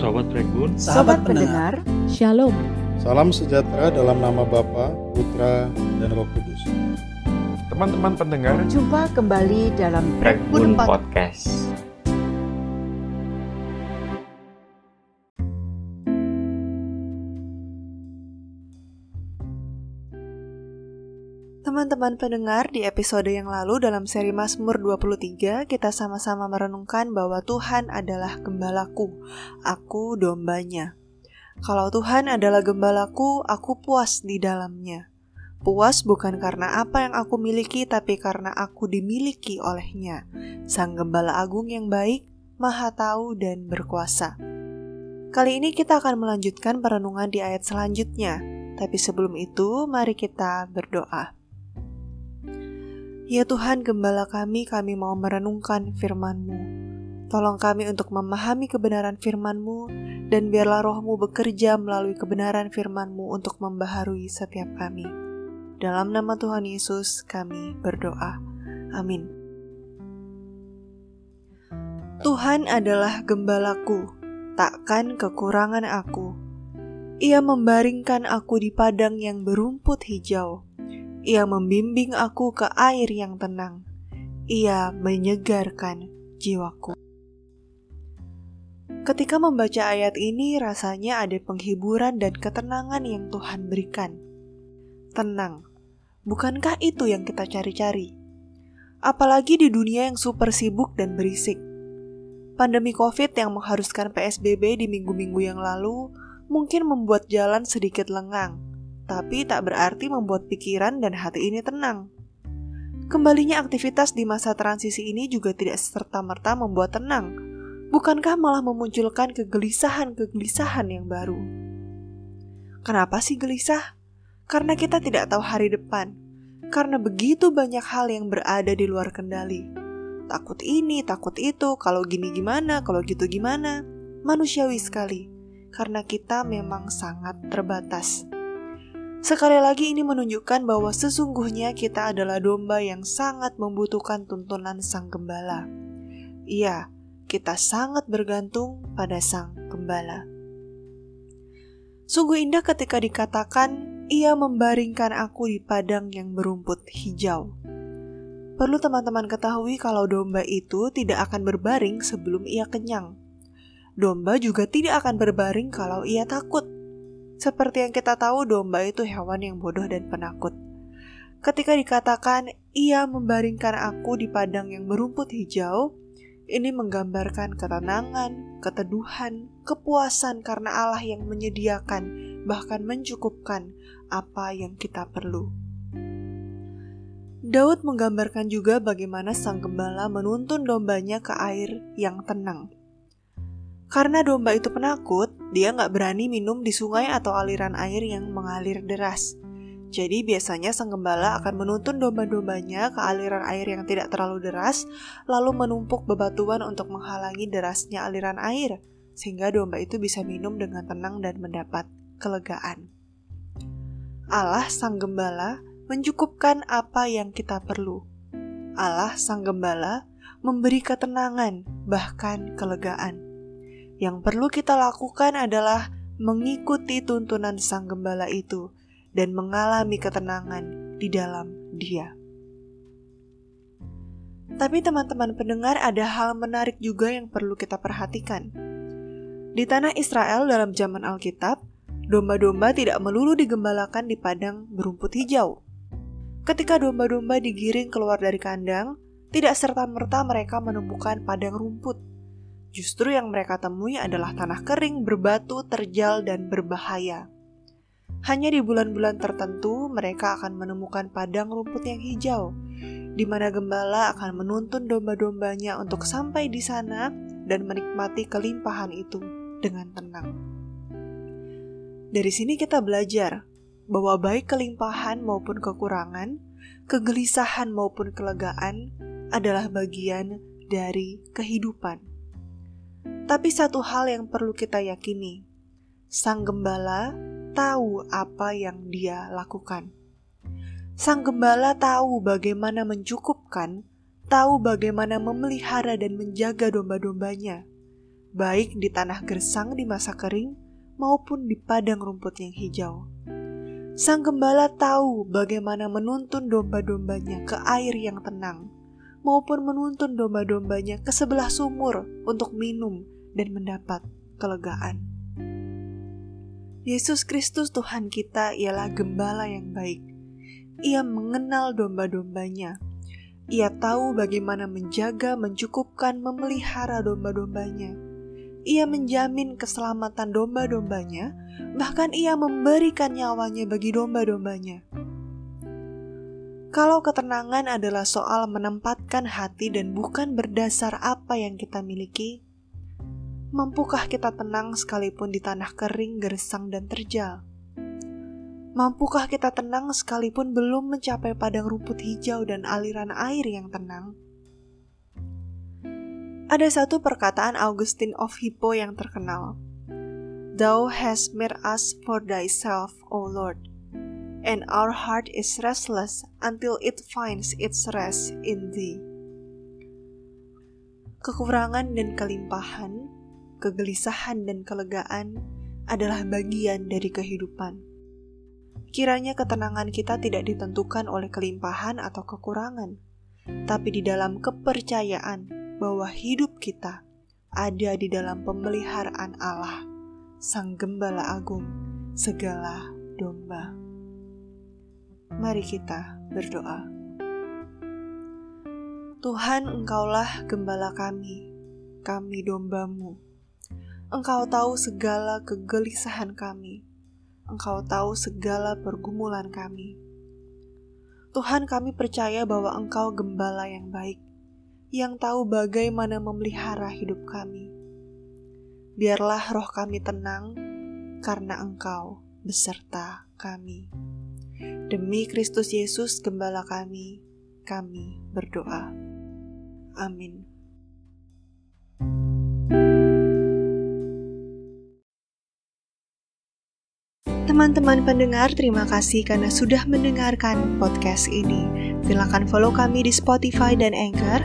Sobat Regun, Sobat pendengar, Shalom. Salam sejahtera dalam nama Bapa, Putra, dan Roh Kudus. teman-teman pendengar, jumpa kembali dalam Regun Pod- Podcast. Teman-teman pendengar, di episode yang lalu dalam seri Mazmur 23, kita sama-sama merenungkan bahwa Tuhan adalah gembalaku, aku dombanya. Kalau Tuhan adalah gembalaku, aku puas di dalamnya. Puas bukan karena apa yang aku miliki, tapi karena aku dimiliki olehnya. Sang Gembala Agung yang baik, maha tahu dan berkuasa. Kali ini kita akan melanjutkan perenungan di ayat selanjutnya. Tapi sebelum itu, mari kita berdoa. Ya Tuhan Gembala kami, kami mau merenungkan firman-Mu. Tolong kami untuk memahami kebenaran firman-Mu, dan biarlah rohmu bekerja melalui kebenaran firman-Mu untuk membaharui setiap kami. Dalam nama Tuhan Yesus kami berdoa. Amin. Tuhan adalah gembalaku, takkan kekurangan aku. Ia membaringkan aku di padang yang berumput hijau. Ia membimbing aku ke air yang tenang. Ia menyegarkan jiwaku. Ketika membaca ayat ini, rasanya ada penghiburan dan ketenangan yang Tuhan berikan. Tenang, bukankah itu yang kita cari-cari? Apalagi di dunia yang super sibuk dan berisik. Pandemi COVID yang mengharuskan PSBB di minggu-minggu yang lalu mungkin membuat jalan sedikit lengang, tapi tak berarti membuat pikiran dan hati ini tenang. Kembalinya aktivitas di masa transisi ini juga tidak serta-merta membuat tenang, bukankah malah memunculkan kegelisahan-kegelisahan yang baru? Kenapa sih gelisah? Karena kita tidak tahu hari depan, karena begitu banyak hal yang berada di luar kendali. Takut ini, takut itu, kalau gini gimana, kalau gitu gimana. Manusiawi sekali, karena kita memang sangat terbatas. Sekali lagi ini menunjukkan bahwa sesungguhnya kita adalah domba yang sangat membutuhkan tuntunan sang gembala. Iya, kita sangat bergantung pada sang gembala. Sungguh indah ketika dikatakan, ia membaringkan aku di padang yang berumput hijau. Perlu teman-teman ketahui kalau domba itu tidak akan berbaring sebelum ia kenyang. Domba juga tidak akan berbaring kalau ia takut. Seperti yang kita tahu, domba itu hewan yang bodoh dan penakut. Ketika dikatakan ia membaringkan aku di padang yang berumput hijau, ini menggambarkan ketenangan, keteduhan, kepuasan karena Allah yang menyediakan, bahkan mencukupkan apa yang kita perlu. Daud menggambarkan juga bagaimana sang gembala menuntun dombanya ke air yang tenang. Karena domba itu penakut, dia nggak berani minum di sungai atau aliran air yang mengalir deras. Jadi biasanya sang gembala akan menuntun domba-dombanya ke aliran air yang tidak terlalu deras, lalu menumpuk bebatuan untuk menghalangi derasnya aliran air, sehingga domba itu bisa minum dengan tenang dan mendapat kelegaan. Allah sang gembala mencukupkan apa yang kita perlu. Allah sang gembala memberi ketenangan, bahkan kelegaan. Yang perlu kita lakukan adalah mengikuti tuntunan sang gembala itu dan mengalami ketenangan di dalam Dia. Tapi teman-teman pendengar ada hal menarik juga yang perlu kita perhatikan. Di tanah Israel dalam zaman Alkitab, domba-domba tidak melulu digembalakan di padang berumput hijau. Ketika domba-domba digiring keluar dari kandang, tidak serta-merta mereka menemukan padang rumput. Justru yang mereka temui adalah tanah kering, berbatu, terjal, dan berbahaya. Hanya di bulan-bulan tertentu mereka akan menemukan padang rumput yang hijau, di mana gembala akan menuntun domba-dombanya untuk sampai di sana dan menikmati kelimpahan itu dengan tenang. Dari sini kita belajar bahwa baik kelimpahan maupun kekurangan, kegelisahan maupun kelegaan adalah bagian dari kehidupan. Tapi satu hal yang perlu kita yakini, sang gembala tahu apa yang dia lakukan. Sang gembala tahu bagaimana mencukupkan, tahu bagaimana memelihara dan menjaga domba-dombanya. baik di tanah gersang di masa kering maupun di padang rumput yang hijau. Sang gembala tahu bagaimana menuntun domba-dombanya ke air yang tenang, maupun menuntun domba-dombanya ke sebelah sumur untuk minum dan mendapat kelegaan. Yesus Kristus Tuhan kita ialah gembala yang baik. Ia mengenal domba-dombanya. Ia tahu bagaimana menjaga, mencukupkan, memelihara domba-dombanya. Ia menjamin keselamatan domba-dombanya, bahkan ia memberikan nyawanya bagi domba-dombanya. Kalau ketenangan adalah soal menempatkan hati dan bukan berdasar apa yang kita miliki, mampukah kita tenang sekalipun di tanah kering, gersang, dan terjal? Mampukah kita tenang sekalipun belum mencapai padang rumput hijau dan aliran air yang tenang? Ada satu perkataan Augustine of Hippo yang terkenal. Thou hast made us for thyself, O Lord, and our heart is restless until it finds its rest in thee. Kekurangan dan kelimpahan, kegelisahan dan kelegaan adalah bagian dari kehidupan Kiranya ketenangan kita tidak ditentukan oleh kelimpahan atau kekurangan, tapi di dalam kepercayaan bahwa hidup kita ada di dalam pemeliharaan Allah, Sang Gembala Agung, segala domba. Mari kita berdoa. Tuhan, Engkaulah gembala kami, kami dombamu. Engkau tahu segala kegelisahan kami Engkau tahu segala pergumulan kami. Tuhan, kami percaya bahwa Engkau gembala yang baik, yang tahu bagaimana memelihara hidup kami. Biarlah roh kami tenang, karena Engkau beserta kami. Demi Kristus Yesus, gembala kami, kami berdoa. Amin. Teman-teman pendengar, terima kasih karena sudah mendengarkan podcast ini. Silakan follow kami di Spotify dan Anchor